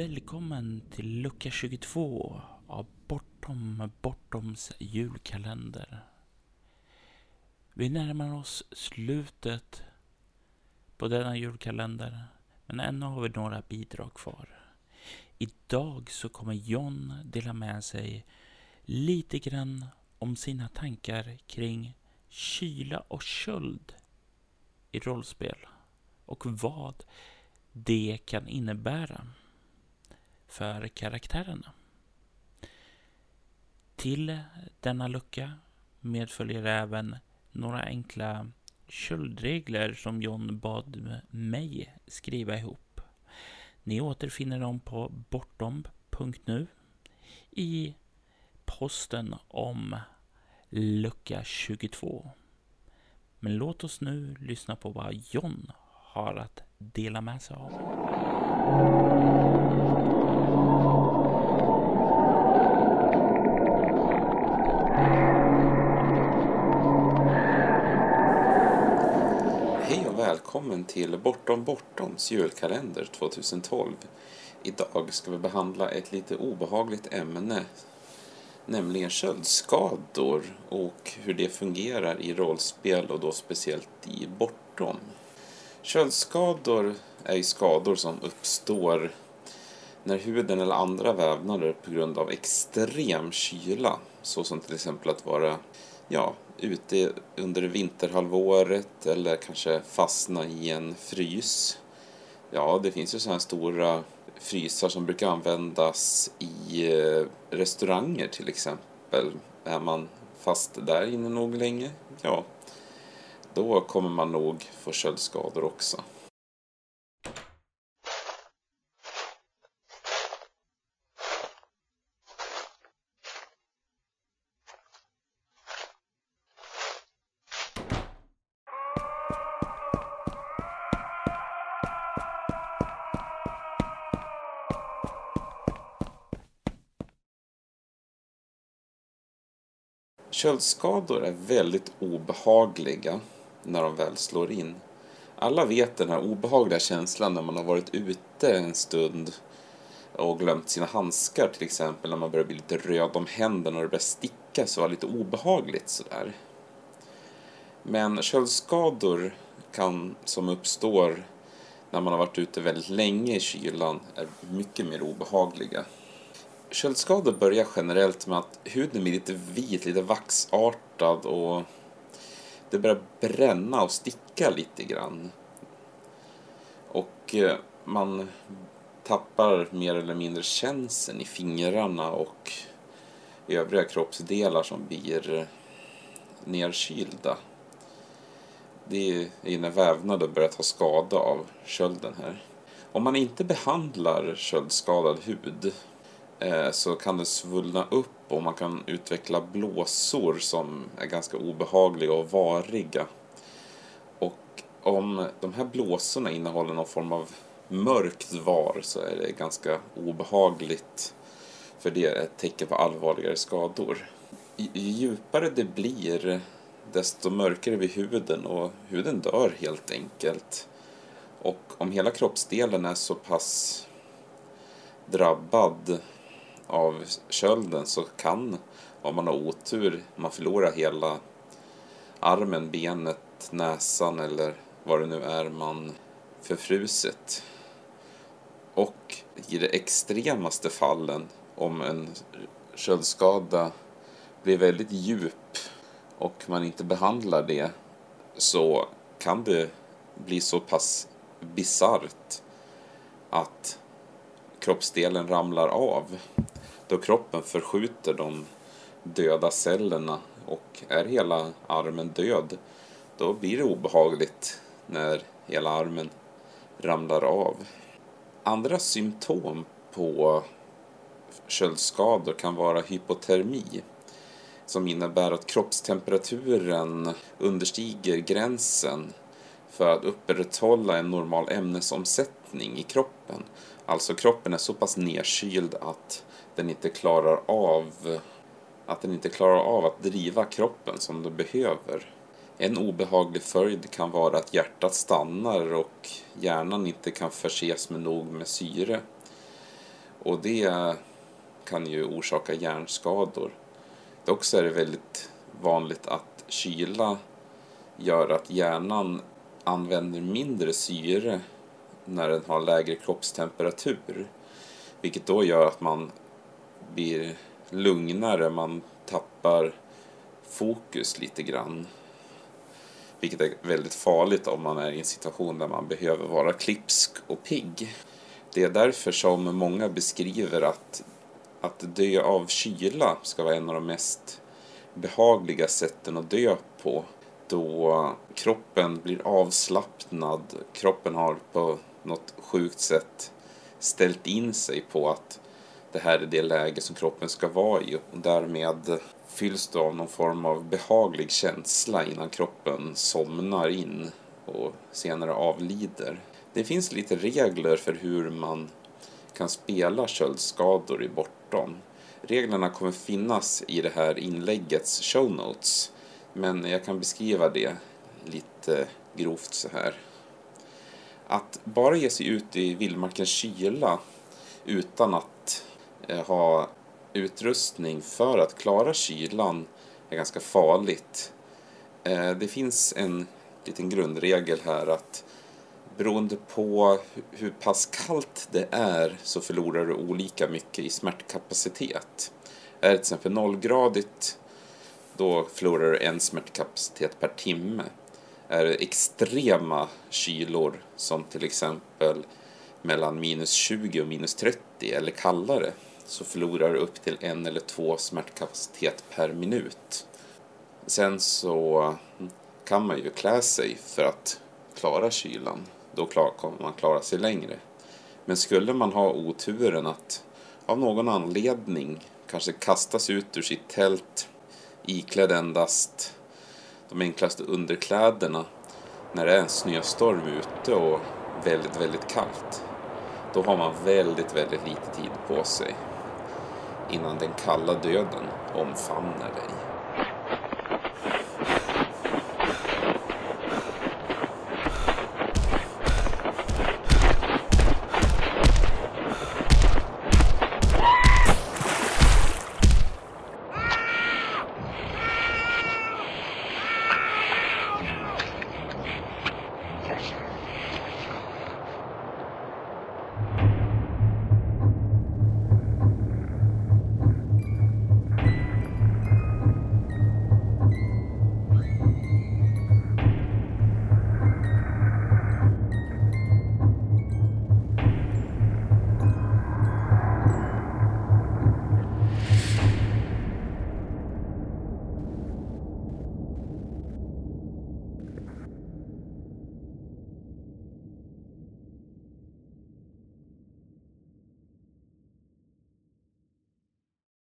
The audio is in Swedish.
Välkommen till lucka 22 av Bortom Bortoms julkalender. Vi närmar oss slutet på denna julkalender, men ännu har vi några bidrag kvar. Idag så kommer John dela med sig lite grann om sina tankar kring kyla och köld i rollspel och vad det kan innebära för karaktärerna. Till denna lucka medföljer även några enkla köldregler som John bad mig skriva ihop. Ni återfinner dem på bortom.nu i posten om lucka 22. Men låt oss nu lyssna på vad John har att dela med sig av. Hej och välkommen till Bortom Bortoms julkalender 2012. Idag ska vi behandla ett lite obehagligt ämne, nämligen köldskador och hur det fungerar i rollspel och då speciellt i Bortom. Köldskador är ju skador som uppstår när huden eller andra vävnader på grund av extrem kyla, såsom till exempel att vara ja, ute under vinterhalvåret eller kanske fastna i en frys. Ja, det finns ju sådana här stora frysar som brukar användas i eh, restauranger till exempel. Är man fast där inne nog länge, ja, då kommer man nog få köldskador också. Köldskador är väldigt obehagliga när de väl slår in. Alla vet den här obehagliga känslan när man har varit ute en stund och glömt sina handskar till exempel när man börjar bli lite röd om händerna och det börjar sticka så var lite obehagligt sådär. Men köldskador kan, som uppstår när man har varit ute väldigt länge i kylan är mycket mer obehagliga. Köldskador börjar generellt med att huden blir lite vit, lite vaxartad och det börjar bränna och sticka lite grann. Och eh, man tappar mer eller mindre känseln i fingrarna och övriga kroppsdelar som blir eh, nerkylda. Det är när vävnader börjar ta skada av kölden här. Om man inte behandlar köldskadad hud Eh, så kan det svullna upp och man kan utveckla blåsor som är ganska obehagliga och variga. Och om de här blåsorna innehåller någon form av mörkt var så är det ganska obehagligt för det är ett tecken på allvarligare skador. Ju djupare det blir desto mörkare blir huden och huden dör helt enkelt. Och om hela kroppsdelen är så pass drabbad av kölden så kan, om man har otur, man förlorar hela armen, benet, näsan eller vad det nu är man förfruset. Och i de extremaste fallen, om en köldskada blir väldigt djup och man inte behandlar det så kan det bli så pass bisarrt att kroppsdelen ramlar av då kroppen förskjuter de döda cellerna och är hela armen död då blir det obehagligt när hela armen ramlar av. Andra symptom på köldskador kan vara hypotermi som innebär att kroppstemperaturen understiger gränsen för att upprätthålla en normal ämnesomsättning i kroppen. Alltså kroppen är så pass nedkyld att den inte klarar av att den inte klarar av att driva kroppen som den behöver. En obehaglig följd kan vara att hjärtat stannar och hjärnan inte kan förses med nog med syre. Och det kan ju orsaka hjärnskador. Dock så är det väldigt vanligt att kyla gör att hjärnan använder mindre syre när den har lägre kroppstemperatur. Vilket då gör att man blir lugnare, man tappar fokus lite grann. Vilket är väldigt farligt om man är i en situation där man behöver vara klipsk och pigg. Det är därför som många beskriver att, att dö av kyla ska vara en av de mest behagliga sätten att dö på. Då kroppen blir avslappnad, kroppen har på något sjukt sätt ställt in sig på att det här är det läge som kroppen ska vara i och därmed fylls du av någon form av behaglig känsla innan kroppen somnar in och senare avlider. Det finns lite regler för hur man kan spela köldskador i Bortom. Reglerna kommer finnas i det här inläggets show notes men jag kan beskriva det lite grovt så här. Att bara ge sig ut i vildmarkens kyla utan att Eh, ha utrustning för att klara kylan är ganska farligt. Eh, det finns en liten grundregel här att beroende på hur pass kallt det är så förlorar du olika mycket i smärtkapacitet. Är det till exempel nollgradigt då förlorar du en smärtkapacitet per timme. Är det extrema kylor som till exempel mellan minus 20 och minus 30 eller kallare så förlorar du upp till en eller två smärtkapacitet per minut. Sen så mm, kan man ju klä sig för att klara kylan. Då kommer man klara sig längre. Men skulle man ha oturen att av någon anledning kanske kastas ut ur sitt tält iklädd endast de enklaste underkläderna när det är en snöstorm ute och väldigt, väldigt kallt. Då har man väldigt, väldigt lite tid på sig innan den kalla döden omfamnar dig.